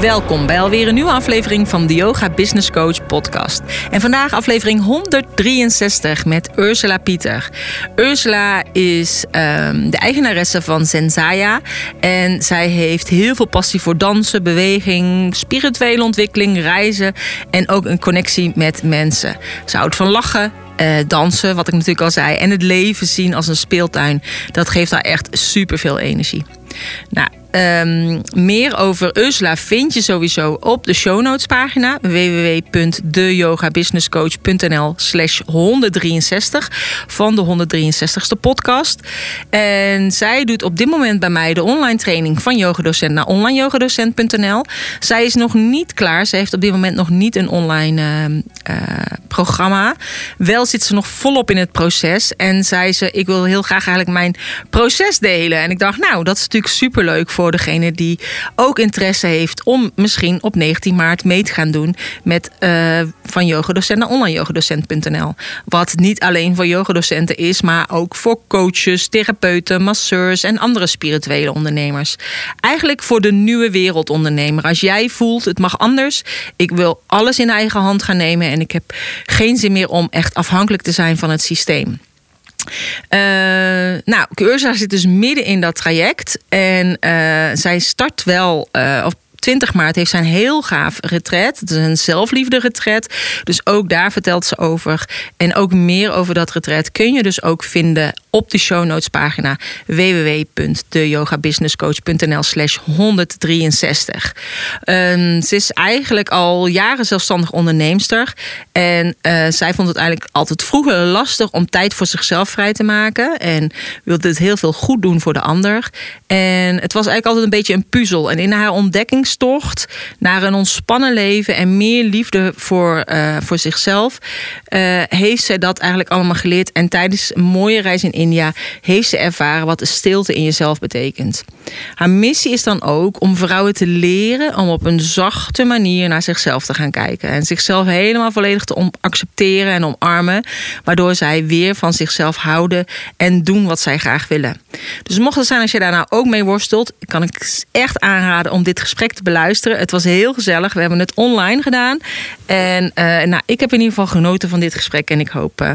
Welkom bij alweer een nieuwe aflevering van de Yoga Business Coach podcast. En vandaag aflevering 163 met Ursula Pieter. Ursula is um, de eigenaresse van Zenzaya. En zij heeft heel veel passie voor dansen, beweging, spirituele ontwikkeling, reizen en ook een connectie met mensen. Ze houdt van lachen, uh, dansen, wat ik natuurlijk al zei, en het leven zien als een speeltuin. Dat geeft haar echt super veel energie. Nou, Um, meer over Ursula vind je sowieso op de show notes pagina www.deyogabusinesscoach.nl slash 163 van de 163ste podcast. En zij doet op dit moment bij mij de online training van yogadocent naar onlineyogadocent.nl. Zij is nog niet klaar. Ze heeft op dit moment nog niet een online uh, uh, programma. Wel zit ze nog volop in het proces. En zei ze, ik wil heel graag eigenlijk mijn proces delen. En ik dacht, nou, dat is natuurlijk superleuk voor degene die ook interesse heeft om misschien op 19 maart mee te gaan doen met uh, van yogadocent naar. Wat niet alleen voor yogadocenten is, maar ook voor coaches, therapeuten, masseurs en andere spirituele ondernemers. Eigenlijk voor de nieuwe wereldondernemer. Als jij voelt, het mag anders. Ik wil alles in eigen hand gaan nemen en ik heb geen zin meer om echt afhankelijk te zijn van het systeem. Uh, nou, Ursula zit dus midden in dat traject. En uh, zij start wel, uh, of 20 maart heeft zij een heel gaaf retret. Het is een zelfliefde retret. Dus ook daar vertelt ze over. En ook meer over dat retret kun je dus ook vinden op de show notes pagina www.deyogabusinesscoach.nl slash 163. Um, ze is eigenlijk al jaren zelfstandig onderneemster. En uh, zij vond het eigenlijk altijd vroeger lastig om tijd voor zichzelf vrij te maken. En wilde het heel veel goed doen voor de ander. En het was eigenlijk altijd een beetje een puzzel. En in haar ontdekkingstocht naar een ontspannen leven en meer liefde voor, uh, voor zichzelf, uh, heeft zij dat eigenlijk allemaal geleerd. En tijdens een mooie reis in India heeft ze ervaren wat de stilte in jezelf betekent. Haar missie is dan ook om vrouwen te leren om op een zachte manier naar zichzelf te gaan kijken. En zichzelf helemaal volledig te accepteren en omarmen. Waardoor zij weer van zichzelf houden en doen wat zij graag willen. Dus mocht het zijn als je daar nou ook mee worstelt, kan ik echt aanraden om dit gesprek te beluisteren. Het was heel gezellig. We hebben het online gedaan. En uh, nou, ik heb in ieder geval genoten van dit gesprek. En ik hoop uh,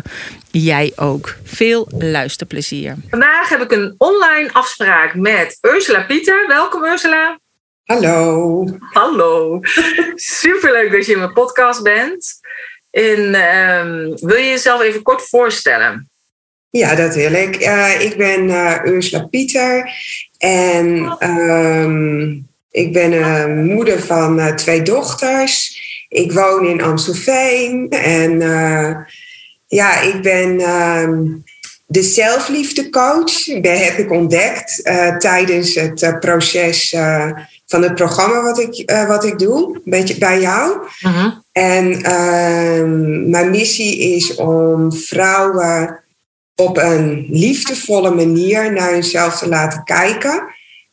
jij ook. Veel luisterplezier. Vandaag heb ik een online afspraak met Ursula Pieter. Welkom Ursula. Hallo. Hallo. Superleuk dat je in mijn podcast bent. En um, wil je jezelf even kort voorstellen? Ja, dat wil ik. Uh, ik ben uh, Ursula Pieter en um, ik ben uh, moeder van uh, twee dochters. Ik woon in Amstelveen en uh, ja, ik ben um, de zelfliefdecoach. Dat heb ik ontdekt tijdens het proces van het programma wat ik, wat ik doe, een beetje bij jou. -huh. En uh, mijn missie is om vrouwen op een liefdevolle manier naar hunzelf te laten kijken,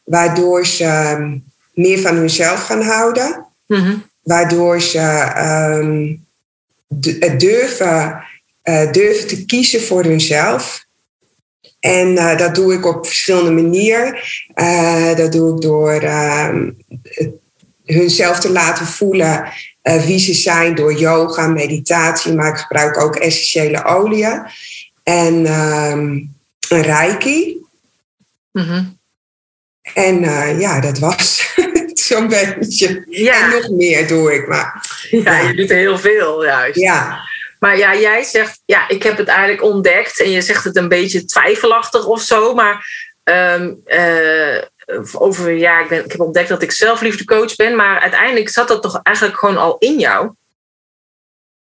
waardoor ze um, meer van hunzelf gaan houden, -huh. waardoor ze um, het durven, uh, durven te kiezen voor hunzelf. En uh, dat doe ik op verschillende manieren. Uh, dat doe ik door hunzelf te laten voelen wie ze zijn door yoga, meditatie, maar ik gebruik ook essentiële oliën en um, een reiki. Mm -hmm. En uh, ja, dat was zo'n beetje. Ja. En nog meer doe ik. Maar, ja, je doet heel veel juist. Ja. Maar ja, jij zegt, ja, ik heb het eigenlijk ontdekt. En je zegt het een beetje twijfelachtig of zo. Maar um, uh, over, ja, ik, ben, ik heb ontdekt dat ik zelfliefdecoach ben. Maar uiteindelijk zat dat toch eigenlijk gewoon al in jou?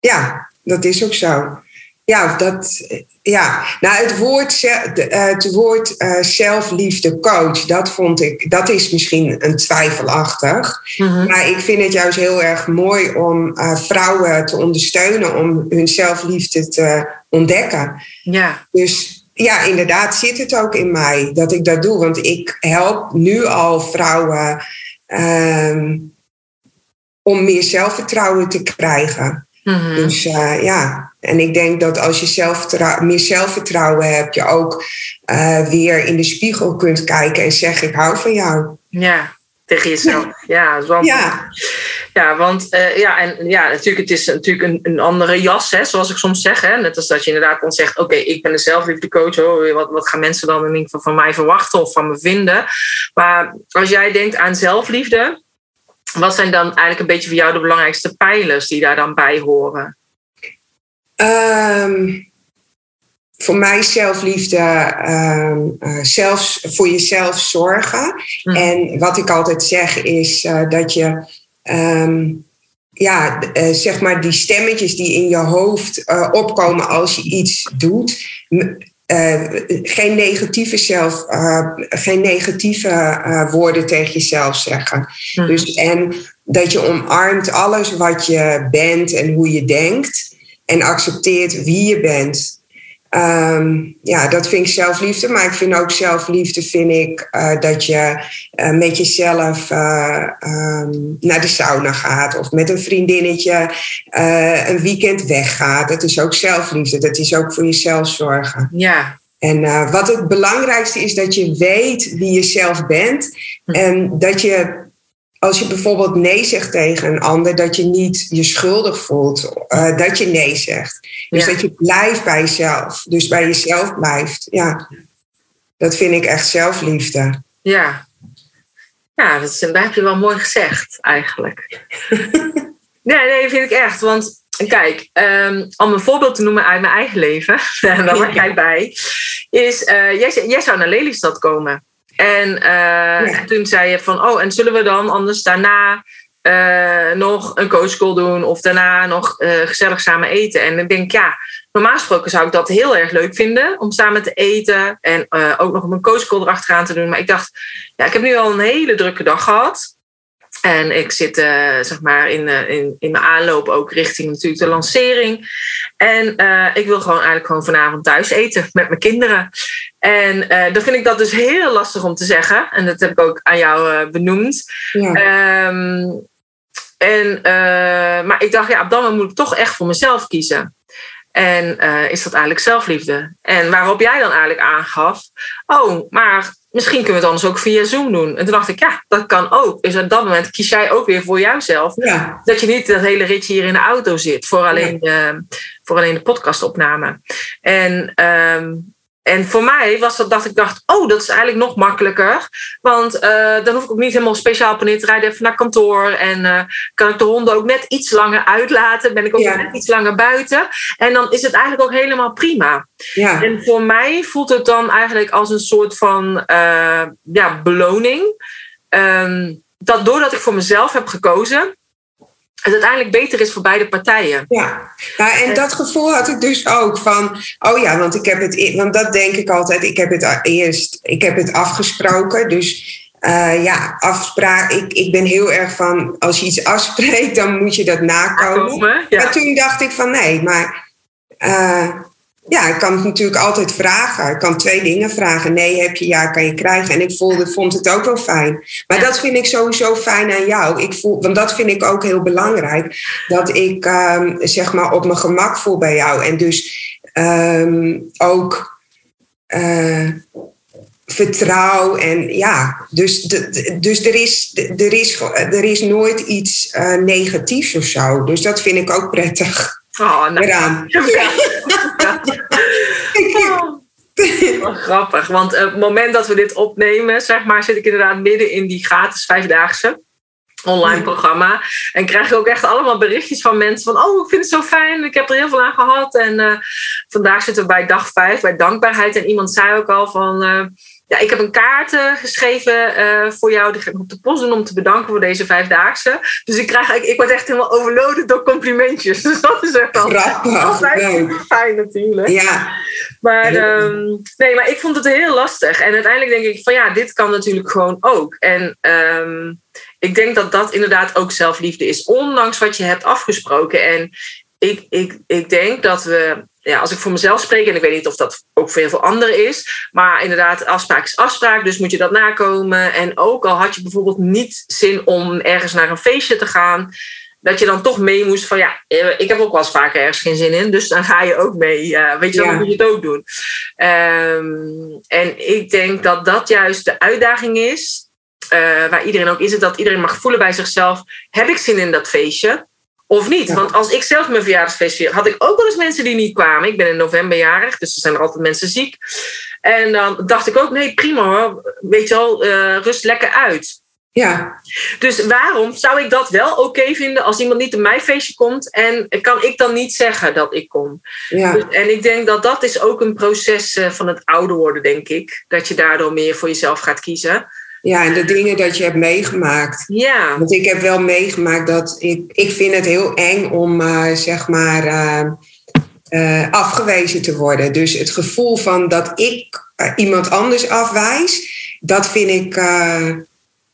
Ja, dat is ook zo. Ja, dat, ja, nou het woord, het woord uh, zelfliefde coach, dat vond ik, dat is misschien een twijfelachtig. Mhm. Maar ik vind het juist heel erg mooi om uh, vrouwen te ondersteunen om hun zelfliefde te ontdekken. Ja. Dus ja, inderdaad zit het ook in mij dat ik dat doe. Want ik help nu al vrouwen um, om meer zelfvertrouwen te krijgen. Mhm. Dus uh, ja, en ik denk dat als je zelf, meer zelfvertrouwen hebt, je ook uh, weer in de spiegel kunt kijken en zeggen: Ik hou van jou. Ja, tegen jezelf. Ja, ja. ja, want uh, ja, en ja, natuurlijk, het is natuurlijk een, een andere jas, hè, zoals ik soms zeg. Hè, net als dat je inderdaad dan zegt: Oké, ik ben de zelfliefdecoach. Oh, wat, wat gaan mensen dan in ieder geval van mij verwachten of van me vinden? Maar als jij denkt aan zelfliefde, wat zijn dan eigenlijk een beetje voor jou de belangrijkste pijlers die daar dan bij horen? Um, voor mij zelfliefde, um, uh, zelfs voor jezelf zorgen. Mm. En wat ik altijd zeg is uh, dat je, um, ja, uh, zeg maar die stemmetjes die in je hoofd opkomen als je iets doet, geen negatieve, zelf, geen negatieve woorden tegen jezelf zeggen. Mm. Dus, en dat je omarmt alles wat je bent en hoe je denkt en accepteert wie je bent. Um, ja, dat vind ik zelfliefde. Maar ik vind ook zelfliefde vind ik, uh, dat je uh, met jezelf uh, um, naar de sauna gaat. Of met een vriendinnetje een weekend weggaat. Dat is ook zelfliefde. Dat is ook voor jezelf zorgen. Ja. En wat het belangrijkste is dat je weet wie je zelf bent. Hm. En dat je als je bijvoorbeeld nee zegt tegen een ander, dat je niet je schuldig voelt uh, dat je nee zegt. Dus dat je blijft bij jezelf. Dus bij jezelf blijft. Ja, dat vind ik echt zelfliefde. Ja, ja dat, is, dat heb je wel mooi gezegd eigenlijk. nee, nee, vind ik echt. Want kijk, um, om een voorbeeld te noemen uit mijn eigen leven, daar maak jij bij, is uh, jij, jij zou naar Lelystad komen. En uh, toen zei je van, oh, en zullen we dan anders daarna uh, nog een coachcall doen of daarna nog uh, gezellig samen eten? En ik denk, ja, normaal gesproken zou ik dat heel erg leuk vinden om samen te eten en ook nog een coachcall erachteraan te doen. Maar ik dacht, ja, ik heb nu al een hele drukke dag gehad. En ik zit uh, zeg maar in, uh, in, in mijn aanloop ook richting natuurlijk de lancering. En uh, ik wil gewoon eigenlijk gewoon vanavond thuis eten met mijn kinderen. En dan vind ik dat dus heel lastig om te zeggen. En dat heb ik ook aan jou benoemd. Ja. Um, en, maar ik dacht, ja, op dat moment moet ik toch echt voor mezelf kiezen. En is dat eigenlijk zelfliefde? En waarop jij dan eigenlijk aangaf, oh, maar misschien kunnen we het anders ook via Zoom doen. En toen dacht ik, ja, dat kan ook. Dus op dat moment kies jij ook weer voor jouzelf. Ja. Dat je niet dat hele ritje hier in de auto zit voor alleen, de, voor alleen de podcastopname. En um, en voor mij was dat dat ik dacht, oh, dat is eigenlijk nog makkelijker. Want uh, dan hoef ik ook niet helemaal speciaal op te rijden even naar kantoor. En uh, kan ik de honden ook net iets langer uitlaten. Ben ik ook net iets langer buiten. En dan is het eigenlijk ook helemaal prima. Ja. En voor mij voelt het dan eigenlijk als een soort van uh, ja, beloning. Um, dat doordat ik voor mezelf heb gekozen, het uiteindelijk beter is voor beide partijen. Ja, nou, en dat gevoel had ik dus ook van, oh ja, want ik heb het, want dat denk ik altijd, ik heb het eerst, ik heb het afgesproken, dus uh, ja, afspraak, ik, ik ben heel erg van, als je iets afspreekt, dan moet je dat nakomen. ja. Maar toen dacht ik van, nee, maar uh, ja, ik kan het natuurlijk altijd vragen. Ik kan twee dingen vragen. Nee, heb je, ja, kan je krijgen. En ik voelde, vond het ook wel fijn. Maar dat vind ik sowieso fijn aan jou. Ik voel, want dat vind ik ook heel belangrijk. Dat ik um, zeg maar op mijn gemak voel bij jou. En dus um, ook uh, vertrouw. En ja, dus, de, dus er, is, er, is, er is nooit iets uh, negatiefs of zo. Dus dat vind ik ook prettig. Oh, nou. Eraan. Oh. grappig, want op het moment dat we dit opnemen, zeg maar, zit ik inderdaad midden in die gratis vijfdaagse online programma. En krijg ik ook echt allemaal berichtjes van mensen van... oh, ik vind het zo fijn, ik heb er heel veel aan gehad. En uh, vandaag zitten we bij dag vijf, bij dankbaarheid. En iemand zei ook al van... Uh, ja, ik heb een kaart uh, geschreven uh, voor jou. Die ga ik op de post doen om te bedanken voor deze vijfdaagse. Dus ik, krijg, ik, ik word echt helemaal overloaded door complimentjes. Dus dat is echt al altijd fijn natuurlijk. Ja. Maar, um, nee, maar ik vond het heel lastig. En uiteindelijk denk ik van ja, dit kan natuurlijk gewoon ook. En um, ik denk dat dat inderdaad ook zelfliefde is. Ondanks wat je hebt afgesproken. En ik, ik, ik denk dat we ja, als ik voor mezelf spreek, en ik weet niet of dat ook voor heel veel anderen is, maar inderdaad, afspraak is afspraak, dus moet je dat nakomen. En ook al had je bijvoorbeeld niet zin om ergens naar een feestje te gaan, dat je dan toch mee moest van ja, eh, ik heb ook wel eens vaker ergens geen zin in, dus dan ga je ook mee. Uh, weet je, dan moet je het ook doen. Um, en ik denk dat dat juist de uitdaging is, uh, waar iedereen ook is, dat iedereen mag voelen bij zichzelf, heb ik zin in dat feestje? Of niet? Want als ik zelf mijn verjaardagsfeest vier, had ik ook wel eens mensen die niet kwamen. Ik ben in november jarig, dus er zijn er altijd mensen ziek. En dan dacht ik ook, nee, prima hoor. Weet je wel, uh, rust lekker uit. Ja. Dus waarom zou ik dat wel oké vinden als iemand niet in mijn feestje komt en kan ik dan niet zeggen dat ik kom? Ja. Dus, en ik denk dat dat is ook een proces uh, van het ouder worden, denk ik. Dat je daardoor meer voor jezelf gaat kiezen. Ja, en de dingen dat je hebt meegemaakt. Ja. Want ik heb wel meegemaakt dat ik, ik vind het heel eng om uh, zeg maar uh, uh, afgewezen te worden. Dus het gevoel van dat ik iemand anders afwijs, dat vind ik,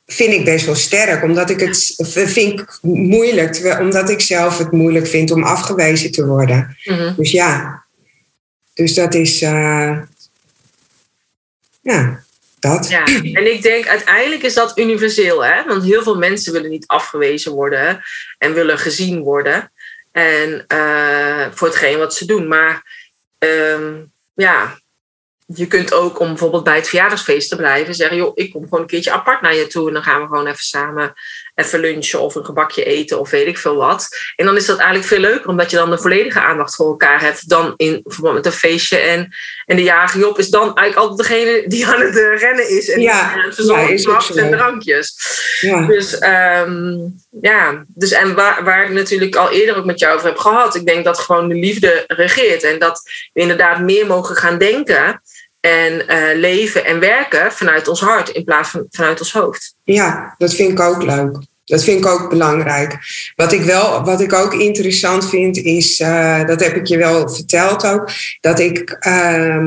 vind ik best wel sterk. Omdat ik het vind ik moeilijk, terwijl, omdat ik zelf het moeilijk vind om afgewezen te worden. Mm -hmm. Dus ja, dus dat is. ja. Dat. Ja, en ik denk uiteindelijk is dat universeel, hè? Want heel veel mensen willen niet afgewezen worden en willen gezien worden. En uh, voor hetgeen wat ze doen. Maar um, ja, je kunt ook om bijvoorbeeld bij het verjaardagsfeest te blijven zeggen: joh, ik kom gewoon een keertje apart naar je toe en dan gaan we gewoon even samen even lunchen of een gebakje eten of weet ik veel wat. En dan is dat eigenlijk veel leuker, omdat je dan de volledige aandacht voor elkaar hebt dan in verband met een feestje. En, en de jarige Job is dan eigenlijk altijd degene die aan het rennen is en ja, die verzorgen snaps en drankjes. Ja. Dus um, ja, dus en waar, waar ik natuurlijk al eerder ook met jou over heb gehad, ik denk dat gewoon de liefde regeert en dat we inderdaad meer mogen gaan denken en uh, leven en werken vanuit ons hart in plaats van vanuit ons hoofd. Ja, dat vind ik ook leuk. Dat vind ik ook belangrijk. Wat ik, wel, wat ik ook interessant vind, is, uh, dat heb ik je wel verteld ook, dat ik uh,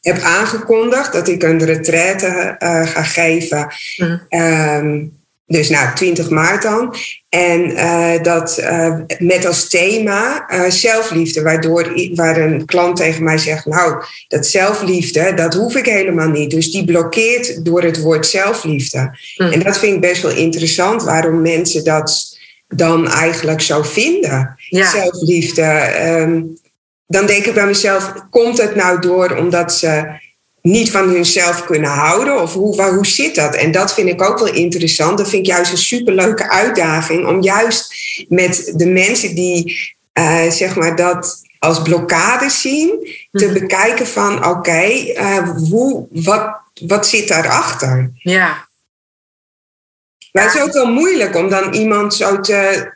heb aangekondigd dat ik een retraite uh, ga geven. Mm. Dus nou, 20 maart dan. En uh, dat uh, met als thema uh, zelfliefde, waardoor waar een klant tegen mij zegt: Nou, dat zelfliefde, dat hoef ik helemaal niet. Dus die blokkeert door het woord zelfliefde. Mm. En dat vind ik best wel interessant, waarom mensen dat dan eigenlijk zo vinden. Ja. Zelfliefde. Um, dan denk ik bij mezelf: komt het nou door omdat ze niet van hunzelf kunnen houden? Of hoe, waar, hoe zit dat? En dat vind ik ook wel interessant. Dat vind ik juist een superleuke uitdaging om juist met de mensen die uh, zeg maar dat als blokkade zien, te mm-hmm. bekijken van oké, okay, uh, hoe, wat, wat zit daarachter? Ja. Maar het is ook wel moeilijk om dan iemand zo te,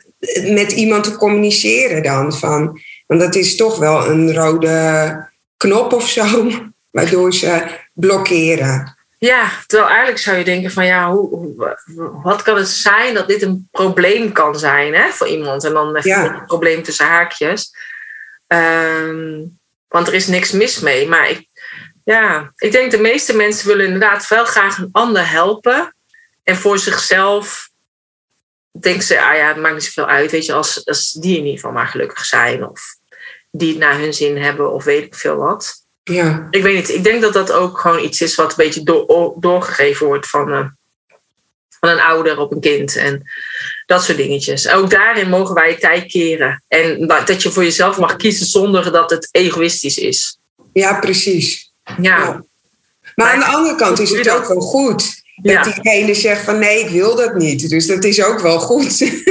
met iemand te communiceren dan. Van, want dat is toch wel een rode knop of zo waardoor ze blokkeren. Ja, terwijl eigenlijk zou je denken van ja, hoe, hoe, wat kan het zijn dat dit een probleem kan zijn hè, voor iemand? En dan even ja. een probleem tussen haakjes. Um, want er is niks mis mee. Maar ik, ja, ik denk de meeste mensen willen inderdaad wel graag een ander helpen. En voor zichzelf denken ze, ah ja, het maakt niet zoveel uit, weet je, als, als die in ieder geval maar gelukkig zijn. Of die het naar hun zin hebben of weet ik veel wat. Ja. Ik weet niet. Ik denk dat dat ook gewoon iets is wat een beetje door, doorgegeven wordt van, uh, van een ouder op een kind. En dat soort dingetjes. Ook daarin mogen wij tijd keren. En dat je voor jezelf mag kiezen zonder dat het egoïstisch is. Ja, precies. Ja. ja. Maar, maar aan de andere kant is het ook wel goed. Dat ja. diegene zegt van nee, ik wil dat niet. Dus dat is ook wel goed.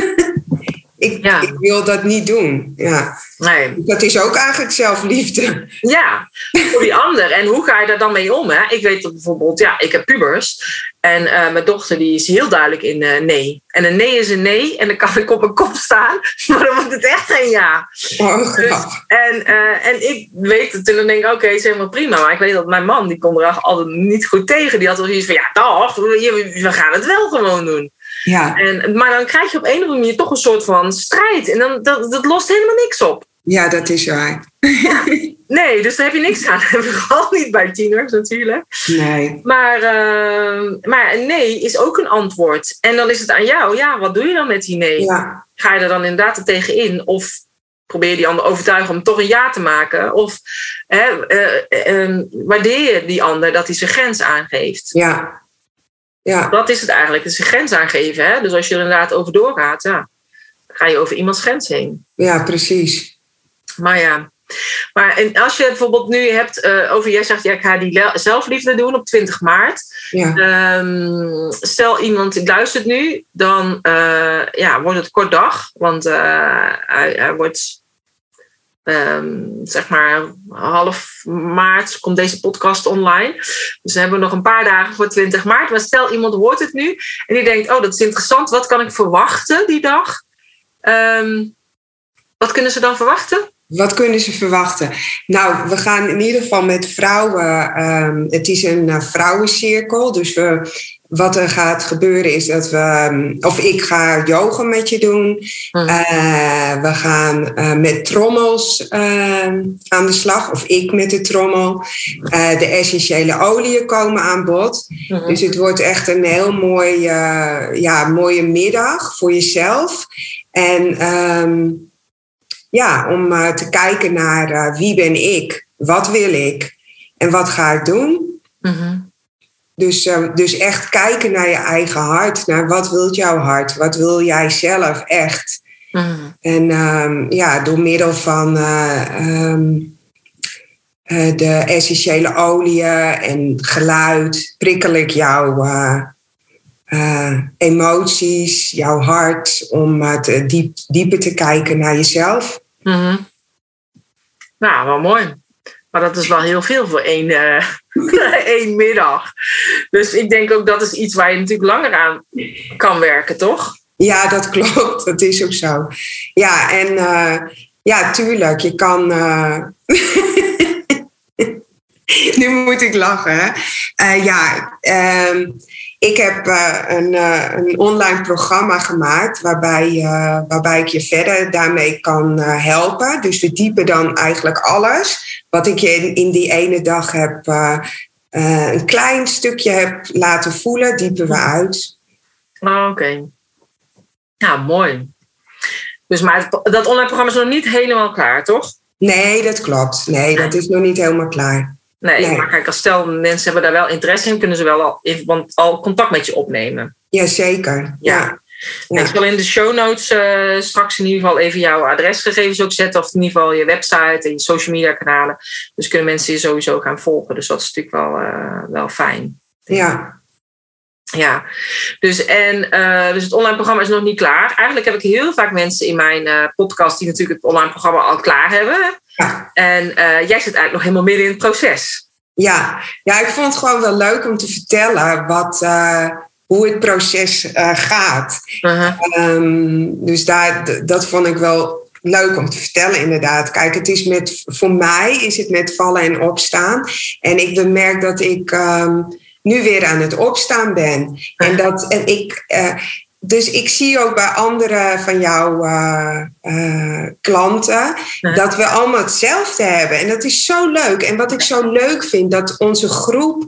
Ik, Ja. ik wil dat niet doen. Ja. Nee. Dat is ook eigenlijk zelfliefde. Ja, voor die ander. En hoe ga je daar dan mee om? Hè? Ik weet dat bijvoorbeeld, ja, ik heb pubers. En eh, mijn dochter die is heel duidelijk in eh, nee. En een nee is een nee. En dan kan ik op mijn kop staan. Maar dan wordt het echt geen ja. Oh, Dus, grappig. en, eh, en ik weet het. En dan denk ik, oké, is helemaal prima. Maar ik weet dat mijn man, die kon er altijd niet goed tegen. Die had wel zoiets van, ja, dag, we gaan het wel gewoon doen. Ja. En, maar dan krijg je op een of andere manier toch een soort van strijd. En dan, dat, dat lost helemaal niks op. ja, dat is waar. Nee, dus daar heb je niks aan. Vooral niet bij tieners natuurlijk. Nee. Maar, eh, maar een nee is ook een antwoord. En dan is het aan jou. Ja, wat doe je dan met die nee? Ja. Ga je er dan inderdaad er tegenin? Of probeer je die ander overtuigen om toch een ja te maken? Of hè, eh, eh, waardeer je die ander dat hij zijn grens aangeeft? Ja. Ja. Dat is het eigenlijk. Het is een grens aangeven. Hè? Dus als je er inderdaad over doorgaat, ja, dan ga je over iemands grens heen. Ja, precies. Maar ja. Maar en als je bijvoorbeeld nu hebt eh, over, jij zegt, ja, ik ga die zelfliefde doen op 20 maart. Ja. Ehm, stel iemand luistert nu, dan eh, ja, wordt het kort dag. Want eh, hij, hij wordt, ehm, zeg maar, half maart komt deze podcast online. Dus dan hebben we nog een paar dagen voor 20 maart. Maar stel iemand hoort het nu en die denkt, oh dat is interessant. Wat kan ik verwachten die dag? Ehm, wat kunnen ze dan verwachten? Wat kunnen ze verwachten? Nou, we gaan in ieder geval met vrouwen. ehm, het is een eh, vrouwencirkel. Dus we, wat er gaat gebeuren is dat we. ehm, Of ik ga yoga met je doen. Mhm. Eh, we gaan eh, met trommels ehm, aan de slag. Of ik met de trommel. Eh, de essentiële oliën komen aan bod. Dus het wordt echt een heel mooi, ja, mooie middag voor jezelf. En ehm, ja, om te kijken naar wie ben ik, wat wil ik en wat ga ik doen. Mhm. Dus, eh, dus echt kijken naar je eigen hart, naar wat wil jouw hart, wat wil jij zelf echt. Mhm. En ehm, ja, door middel van eh, ehm, eh, de essentiële oliën en geluid prikkel ik jouw eh, emoties, jouw hart, om te diep, dieper te kijken naar jezelf. Mhm. Nou, wel mooi. Maar dat is wel heel veel voor één, eh, één middag. Dus ik denk ook dat is iets waar je natuurlijk langer aan kan werken, toch? Ja, dat klopt. Dat is ook zo. Ja, en eh, ja, tuurlijk, je kan. eh, nu moet ik lachen. Ja, ehm, ik heb eh, een, eh, een online programma gemaakt waarbij, eh, waarbij ik je verder daarmee kan helpen. Dus we diepen dan eigenlijk alles wat ik je in, in die ene dag heb. een klein stukje heb laten voelen, diepen we uit. Ah, Oké. Nou, mooi. Dus maar het- dat online programma is nog niet helemaal klaar, toch? Nee, dat klopt. Nee, dat is nog niet helemaal klaar. Nee, Nee. maar kijk, als stel mensen hebben daar wel interesse in, kunnen ze wel al, want al contact met je opnemen. Jazeker. Ja. Ja. Ik zal in de show notes eh, straks in ieder geval even jouw adresgegevens ook zetten. Of in ieder geval je website en je social media kanalen. Dus kunnen mensen je sowieso gaan volgen. Dus dat is natuurlijk wel, eh, wel fijn. Ja. Ja, dus, en, eh, dus het online programma is nog niet klaar. Eigenlijk heb ik heel vaak mensen in mijn podcast die natuurlijk het online programma al klaar hebben. Ja. En eh, jij zit eigenlijk nog helemaal midden in het proces. Ja. ja, ik vond het gewoon wel leuk om te vertellen wat, eh, hoe het proces eh, gaat. Uh-huh. Ehm, dus daar, dat vond ik wel leuk om te vertellen, inderdaad. Kijk, het is met, voor mij is het met vallen en opstaan. En ik bemerk dat ik ehm, nu weer aan het opstaan ben. En dat en ik. Dus ik zie ook bij andere van jouw eh, eh, klanten Ja. dat we allemaal hetzelfde hebben. En dat is zo leuk. En wat ik zo leuk vind, dat onze groep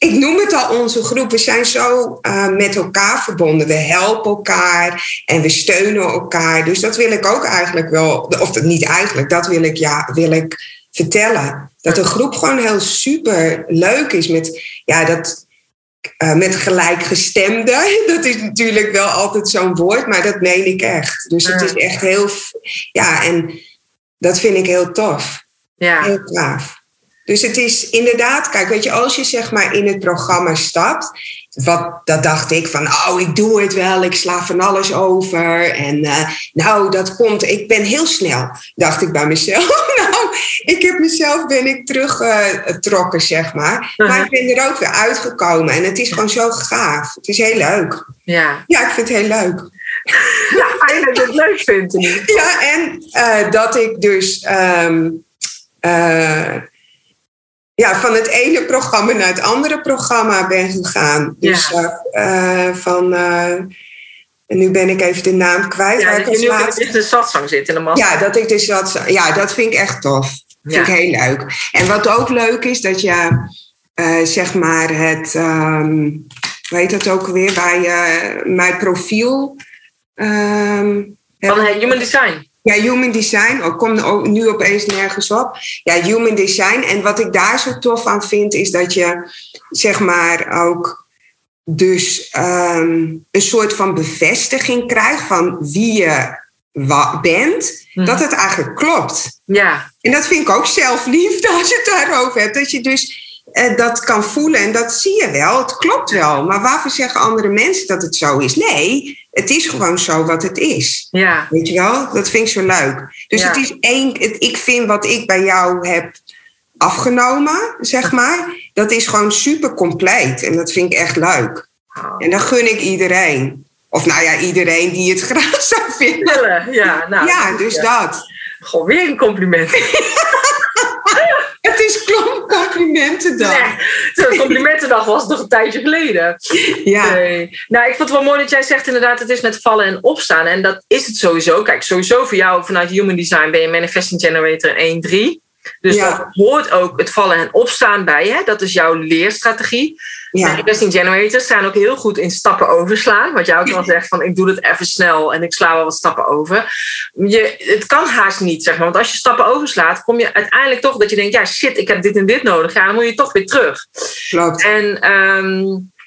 ik noem het al onze groep. We zijn zo eh, met elkaar verbonden. We helpen elkaar en we steunen elkaar. Dus dat wil ik ook eigenlijk wel, of dat niet eigenlijk, dat wil ik, ja, wil ik vertellen. Dat de groep gewoon heel super leuk is met, ja, dat, eh, met gelijkgestemden. Dat is natuurlijk wel altijd zo'n woord, maar dat meen ik echt. Dus het is echt heel, ja, en dat vind ik heel tof. Ja. Heel gaaf. Dus het is inderdaad, kijk, weet je, als je zeg maar in het programma stapt wat, dat dacht ik van, oh, ik doe het wel, ik sla van alles over. En uh, nou, dat komt, ik ben heel snel, dacht ik bij mezelf. nou, ik heb mezelf, ben ik teruggetrokken, uh, zeg maar. Maar ik ben er ook weer uitgekomen en het is gewoon zo gaaf. Het is heel leuk. Ja, ja ik vind het heel leuk. Ja, je het leuk vindt. Ja, en uh, dat ik dus... Um, ja, van het ene programma naar het andere programma ben gegaan. Dus ja. uh, van. Uh, en nu ben ik even de naam kwijt. Ja, dat je nu laatste... in de satsang zit in de massa. Ja, dat ik dus ja, dat vind ik echt tof. Dat vind ik heel leuk. En wat ook leuk is, dat je uh, zeg maar het, um, weet dat ook weer, bij mijn profiel. Um, van Human Design. Ja, human design. Ik kom nu opeens nergens op. Ja, human design. En wat ik daar zo tof aan vind, is dat je zeg maar ook dus um, een soort van bevestiging krijgt van wie je bent, mm. dat het eigenlijk klopt. Ja. En dat vind ik ook zelfliefde als je het daarover hebt. Dat je dus dat kan voelen en dat zie je wel. Het klopt wel. Maar waarvoor zeggen andere mensen dat het zo is? Nee, het is gewoon zo wat het is. Ja. Weet je wel? Dat vind ik zo leuk. Dus Ja. het is één, het, ik vind wat ik bij jou heb afgenomen, zeg maar, dat is gewoon super compleet. En dat vind ik echt leuk. En dat gun ik iedereen. Of nou ja, iedereen die het graag zou vinden. Ja, nou, Ja, dus dat. Gewoon weer een compliment. Het is klomp complimenten dan. Nee, complimentendag was nog een tijdje geleden. Ja. Nee. Nou, ik vond het wel mooi dat jij zegt inderdaad, het is met vallen en opstaan. En dat is het sowieso. Kijk, sowieso voor jou vanuit Human Design ben je Manifesting Generator 1-3. Dus Ja. dat hoort ook het vallen en opstaan bij je. Dat is jouw leerstrategie. Ja. Manifesting Generators zijn ook heel goed in stappen overslaan. Wat jij ook al zegt, van ik doe het even snel en ik sla wel wat stappen over. Je, het kan haast niet, zeg maar. Want als je stappen overslaat, kom je uiteindelijk toch dat je denkt, ja shit, ik heb dit en dit nodig. Ja, dan moet je toch weer terug. Klopt. En, ehm,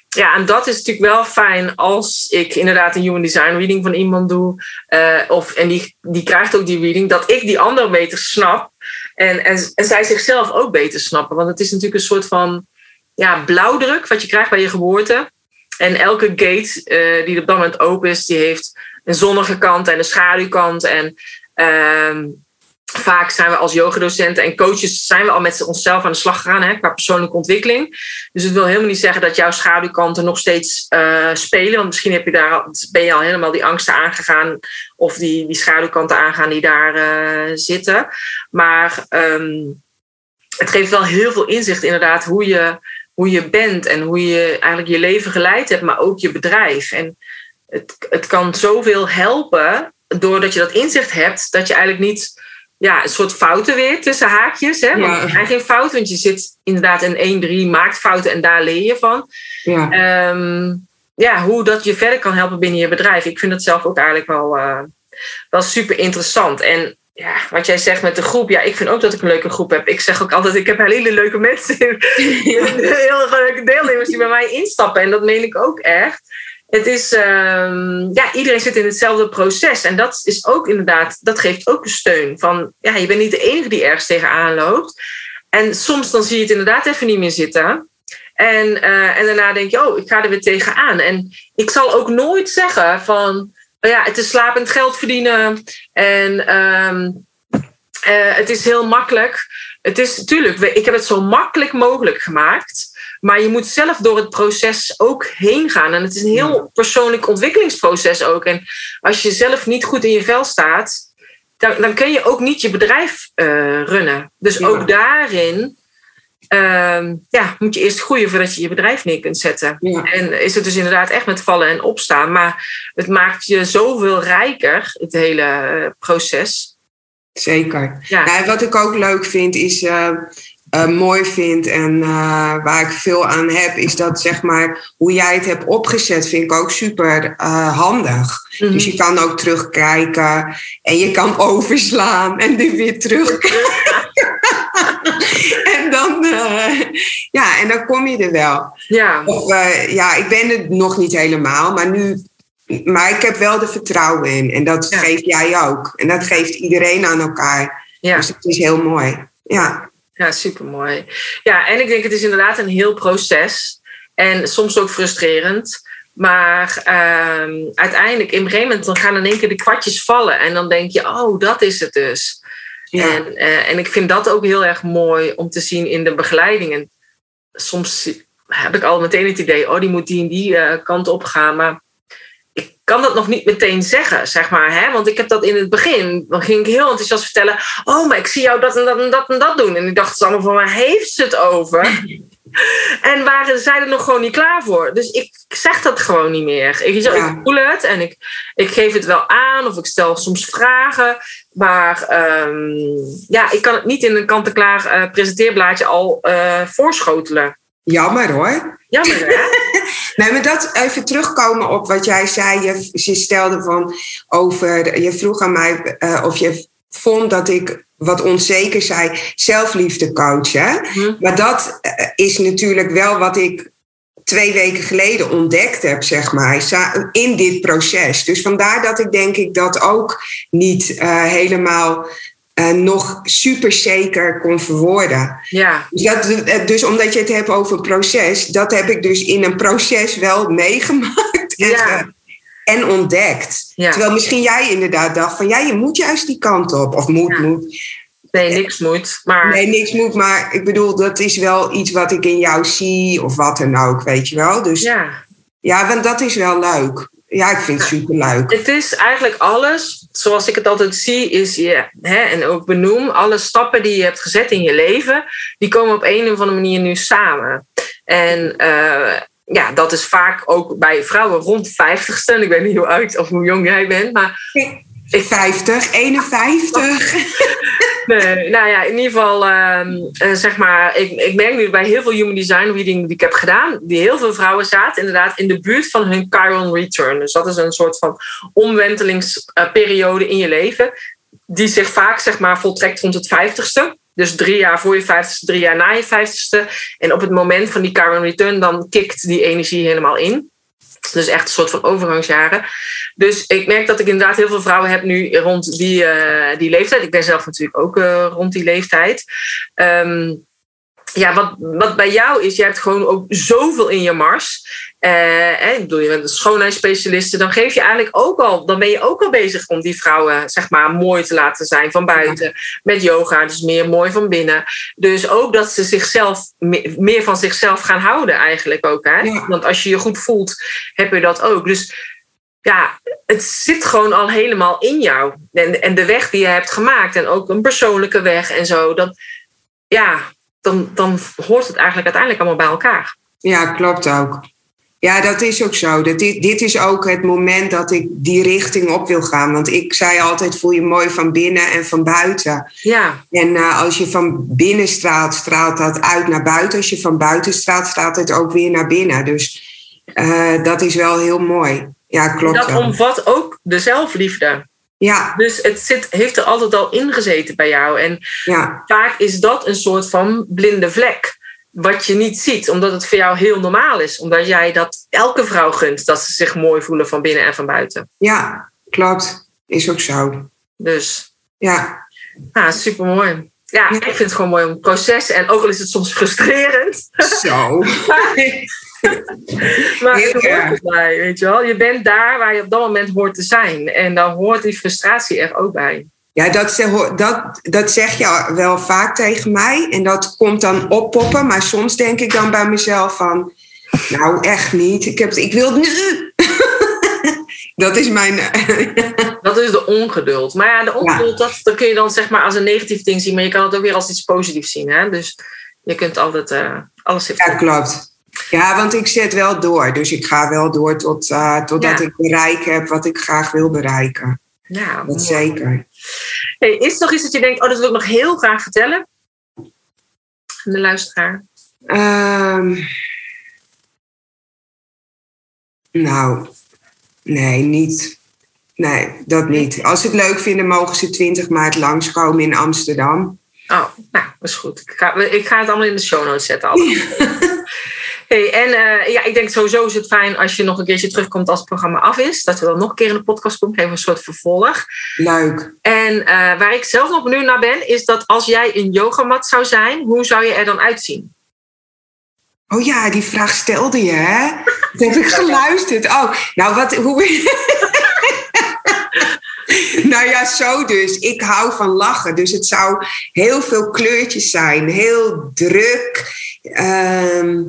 ja, en dat is natuurlijk wel fijn als ik inderdaad een human design reading van iemand doe. eh, of, en die, die krijgt ook die reading, dat ik die ander beter snap. En, en, en zij zichzelf ook beter snappen. Want het is natuurlijk een soort van ja, blauwdruk wat je krijgt bij je geboorte. En elke gate eh, die op dat moment open is, die heeft een zonnige kant en een schaduwkant. En ehm, vaak zijn we als yogadocenten en coaches zijn we al met onszelf aan de slag gegaan hè, qua persoonlijke ontwikkeling. Dus het wil helemaal niet zeggen dat jouw schaduwkanten nog steeds eh, spelen. Want misschien heb je daar, ben je al helemaal die angsten aangegaan. Of die, die schaduwkanten aangaan die daar eh, zitten. Maar ehm, het geeft wel heel veel inzicht inderdaad hoe je, hoe je bent. En hoe je eigenlijk je leven geleid hebt. Maar ook je bedrijf. En het, het kan zoveel helpen doordat je dat inzicht hebt. Dat je eigenlijk niet ja, een soort fouten weer tussen haakjes. Hè? Want Ja. er zijn geen fouten, want je zit inderdaad in 1-3, maakt fouten en daar leer je van. Ja. Ehm, ja, hoe dat je verder kan helpen binnen je bedrijf. Ik vind dat zelf ook eigenlijk wel, eh, wel super interessant. En ja, wat jij zegt met de groep, ja, ik vind ook dat ik een leuke groep heb. Ik zeg ook altijd, ik heb hele leuke mensen, heel leuke deelnemers die bij mij instappen. En dat meen ik ook echt. Het is, ehm, ja, iedereen zit in hetzelfde proces. En dat is ook inderdaad, dat geeft ook een steun. Van, ja, je bent niet de enige die ergens tegenaan loopt. En soms dan zie je het inderdaad even niet meer zitten. En, eh, en daarna denk je, oh, ik ga er weer tegenaan. En ik zal ook nooit zeggen van, ja, het is slapend geld verdienen. En ehm, eh, het is heel makkelijk. Het is natuurlijk, ik heb het zo makkelijk mogelijk gemaakt. Maar je moet zelf door het proces ook heen gaan. En het is een heel persoonlijk ontwikkelingsproces ook. En als je zelf niet goed in je vel staat, dan, dan kun je ook niet je bedrijf eh, runnen. Dus ook daarin ehm, ja, moet je eerst groeien voordat je je bedrijf neer kunt zetten. Ja. En is het dus inderdaad echt met vallen en opstaan. Maar het maakt je zoveel rijker, het hele eh, proces. Zeker. Ja. Nou, wat ik ook leuk vind is. eh, eh, mooi vind en eh, waar ik veel aan heb, is dat zeg maar hoe jij het hebt opgezet, vind ik ook super eh, handig. Mhm. Dus je kan ook terugkijken en je kan overslaan en er weer terug. en dan, ja, en dan kom je er wel. Ja, Of, ja, ik ben het nog niet helemaal, maar nu. Maar ik heb wel de vertrouwen in. En dat Ja. geef jij ook. En dat geeft iedereen aan elkaar. ja. Dus het is heel mooi. Ja, Ja, supermooi. Ja, en ik denk het is inderdaad een heel proces. En soms ook frustrerend. Maar ehm, uiteindelijk, in een gegeven moment, dan gaan in één keer de kwartjes vallen. En dan denk je, oh, dat is het dus. Ja. En, eh, en ik vind dat ook heel erg mooi om te zien in de begeleiding. En soms heb ik al meteen het idee, oh, die moet die en die eh, kant op gaan. Maar kan dat nog niet meteen zeggen, zeg maar. Hè? Want ik heb dat in het begin, dan ging ik heel enthousiast vertellen. Oh, maar ik zie jou dat en dat en dat en dat doen. En ik dacht allemaal van, waar heeft ze het over? en waren zij er nog gewoon niet klaar voor. Dus ik zeg dat gewoon niet meer. Ik, Ja. ik voel het en ik, ik geef het wel aan of ik stel soms vragen. Maar ehm, ja, ik kan het niet in een kant-en-klaar eh, presenteerblaadje al eh, voorschotelen. Jammer hoor. Jammer, hè? Nee, maar dat even terugkomen op wat jij zei. Je, je stelde van over. Je vroeg aan mij eh, of je vond dat ik wat onzeker zei, zelfliefde coachen. Mhm. Maar dat eh, is natuurlijk wel wat ik twee weken geleden ontdekt heb, zeg maar, in dit proces. Dus vandaar dat ik denk ik dat ook niet eh, helemaal eh, nog super zeker kon verwoorden. Ja, Dus, dat, dus omdat je het hebt over proces, dat heb ik dus in een proces wel meegemaakt Ja. ge- en ontdekt. Ja. Terwijl misschien jij inderdaad dacht van ja, je moet juist die kant op. Of moet, Ja. moet. nee, niks moet. Maar Nee, niks moet, maar ik bedoel, dat is wel iets wat ik in jou zie of wat dan ook, weet je wel. Dus ja, ja, want dat is wel leuk. Ja, ik vind het super leuk. het is eigenlijk alles, zoals ik het altijd zie, is je, hè, en ook benoem, alle stappen die je hebt gezet in je leven, die komen op een of andere manier nu samen. En eh, ja, dat is vaak ook bij vrouwen rond 50ste. En ik weet niet hoe oud of hoe jong jij bent, maar 50, 51. Nee, nou ja, in ieder geval, ehm, eh, zeg maar, ik, ik merk nu bij heel veel human design reading die ik heb gedaan, die heel veel vrouwen zaten inderdaad in de buurt van hun Chiron return. Dus dat is een soort van omwentelingsperiode in je leven, die zich vaak, zeg maar, voltrekt rond het vijftigste. Dus drie jaar voor je vijftigste, drie jaar na je vijftigste. En op het moment van die Chiron return, dan kikt die energie helemaal in. Dus echt een soort van overgangsjaren. Dus ik merk dat ik inderdaad heel veel vrouwen heb nu rond die, eh, die leeftijd. Ik ben zelf natuurlijk ook eh, rond die leeftijd. Ehm, ja, wat, wat bij jou is, je hebt gewoon ook zoveel in je mars. Eh, hè, ik bedoel, je bent een schoonheidsspecialiste. Dan geef je eigenlijk ook al, dan ben je ook al bezig om die vrouwen, zeg maar, mooi te laten zijn van buiten. Met yoga, dus meer mooi van binnen. Dus ook dat ze zichzelf, me- meer van zichzelf gaan houden eigenlijk ook. Hè? Ja. Want als je je goed voelt, heb je dat ook. Dus ja, het zit gewoon al helemaal in jou. En, en de weg die je hebt gemaakt en ook een persoonlijke weg en zo. Dat, ja, dan, dan hoort het eigenlijk uiteindelijk allemaal bij elkaar. Ja, klopt ook. Ja, dat is ook zo. Dat dit, dit is ook het moment dat ik die richting op wil gaan. Want ik zei altijd, voel je mooi van binnen en van buiten. Ja, En eh, als je van binnen straalt, straalt dat uit naar buiten. Als je van buiten straalt, straalt het ook weer naar binnen. Dus eh, dat is wel heel mooi. Ja, klopt dat ook. omvat ook de zelfliefde. Ja, Dus het zit, heeft er altijd al ingezeten bij jou. En ja, vaak is dat een soort van blinde vlek. Wat je niet ziet, omdat het voor jou heel normaal is. Omdat jij dat elke vrouw gunt, dat ze zich mooi voelen van binnen en van buiten. ja, klopt. Is ook zo. Dus Ja, ja, super mooi. Ja, Ja. ik vind het gewoon mooi om proces. En ook al is het soms frustrerend. zo. Maar het hoort erbij, weet je wel. Je bent daar waar je op dat moment hoort te zijn. En dan hoort die frustratie er ook bij. Ja, dat, dat, dat zeg je wel vaak tegen mij. En dat komt dan oppoppen. Maar soms denk ik dan bij mezelf van... Nou, echt niet. Ik, heb, ik wil het nu. dat is mijn... Dat is de ongeduld. Maar ja, de ongeduld, dat, dat kun je dan zeg maar als een negatief ding zien. Maar je kan het ook weer als iets positiefs zien. Hè? Dus je kunt altijd eh, alles heeft. ja, klopt. Ja, want ik zet wel door. Dus ik ga wel door tot, eh, totdat Ja. ik bereik heb wat ik graag wil bereiken. Ja, Dat mooi. zeker. Hey, is er nog iets dat je denkt, oh, dat wil ik nog heel graag vertellen? Aan de luisteraar. Ehm, nou, nee, niet. Nee, dat niet. Als ze het leuk vinden, mogen ze 20 maart langskomen in Amsterdam. Oh, nou, dat is goed. Ik ga, ik ga het allemaal in de show notes zetten. allemaal. Hey, en eh, ja, ik denk sowieso is het fijn als je nog een keertje terugkomt als het programma af is. Dat we dan nog een keer in de podcast komen. Even een soort vervolg. Leuk. En eh, waar ik zelf nog benieuwd naar ben, is dat als jij een yogamat zou zijn, hoe zou je er dan uitzien? Oh ja, die vraag stelde je, hè? Dat heb ik geluisterd. Oh, nou wat, hoe... nou ja, zo dus. Ik hou van lachen. Dus het zou heel veel kleurtjes zijn. Heel druk. Ehm,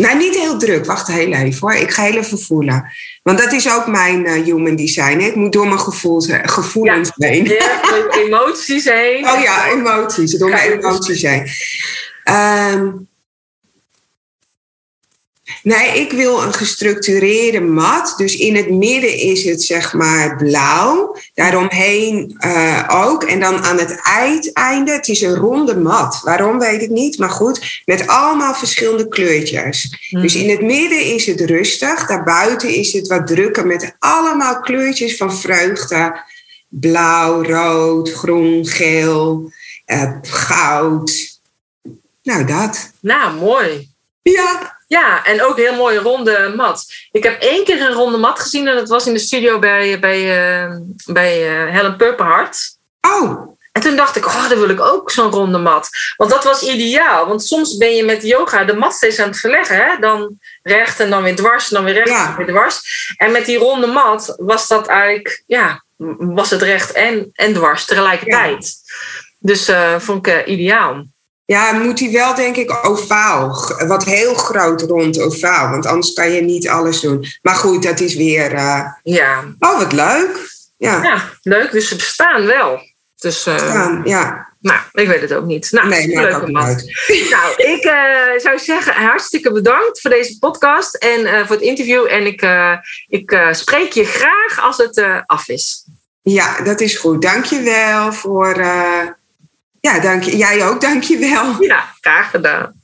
nou, niet heel druk. Wacht heel even hoor. Ik ga heel even voelen. Want dat is ook mijn uh, human design. Hè? Ik moet door mijn gevoel, gevoelens ja, heen. Ja, emoties heen. Oh ja, emoties. Door mijn emoties heen. Um, Nee, ik wil een gestructureerde mat. Dus in het midden is het zeg maar blauw. Daaromheen uh, ook. En dan aan het uiteinde, het is een ronde mat. Waarom weet ik niet, maar goed. Met allemaal verschillende kleurtjes. Hmm. Dus in het midden is het rustig. Daarbuiten is het wat drukker met allemaal kleurtjes van vreugde. Blauw, rood, groen, geel, uh, goud. Nou, dat. Nou, mooi. Ja, ja, en ook heel mooie ronde mat. Ik heb één keer een ronde mat gezien en dat was in de studio bij, bij, uh, bij uh, Helen Purperhart. Oh. En toen dacht ik, oh, dan wil ik ook zo'n ronde mat. Want dat was ideaal. Want soms ben je met yoga de mat steeds aan het verleggen. Hè? Dan recht en dan weer dwars en dan weer recht en dan weer dwars. En met die ronde mat was dat eigenlijk, ja, was het recht en, en dwars tegelijkertijd. Dus uh, vond ik ideaal. Ja, moet hij wel, denk ik, ovaal. Wat heel groot rond ovaal. Want anders kan je niet alles doen. Maar goed, dat is weer. Uh... Ja. Oh, wat leuk. Ja. ja, leuk. Dus ze bestaan wel. Dus, uh... bestaan, ja. Nou, ik weet het ook niet. Nou, nee, leuke man. Nou, ik uh, zou zeggen, hartstikke bedankt voor deze podcast en voor het interview. En ik, ik spreek je graag als het af is. Ja, dat is goed. Dank je wel voor ja, dank. Jij ook, dank je wel. Ja, graag gedaan.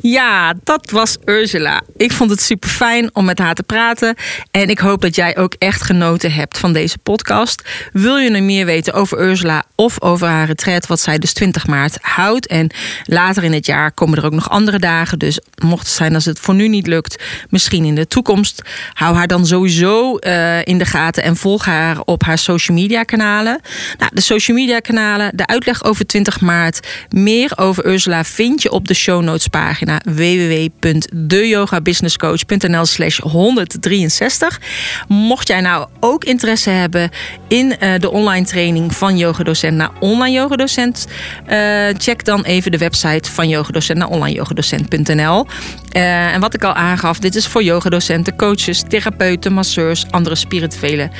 Ja, dat was Ursula. Ik vond het super fijn om met haar te praten. En ik hoop dat jij ook echt genoten hebt van deze podcast. Wil je nu meer weten over Ursula of over haar retreat, wat zij dus 20 maart houdt? En later in het jaar komen er ook nog andere dagen. Dus mocht het zijn als het voor nu niet lukt, misschien in de toekomst, hou haar dan sowieso uh, in de gaten en volg haar op haar social media kanalen. Nou, de social media kanalen, de uitleg over 20 maart, meer over Ursula vind je op de show notes pagina www.deyogabusinesscoach.nl slash 163. Mocht jij nou ook interesse hebben in uh, de online training van yogadocent naar online yogadocent, uh, check dan even de website van yogadocent naar onlineyogadocent.nl. Uh, en wat ik al aangaf, dit is voor yogadocenten, coaches, therapeuten, masseurs, andere spirituele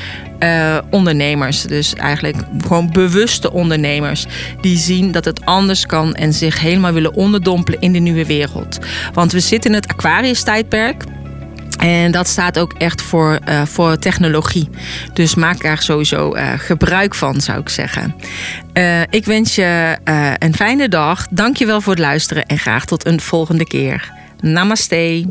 uh, ondernemers. Dus eigenlijk gewoon bewuste ondernemers. Die zien dat het anders kan en zich helemaal willen onderdompelen in de nieuwe wereld. Want we zitten in het Aquarius-tijdperk. En dat staat ook echt voor, uh, voor technologie. Dus maak daar sowieso gebruik van, zou ik zeggen. Ik wens je een fijne dag. Dank je wel voor het luisteren en graag tot een volgende keer. Namaste.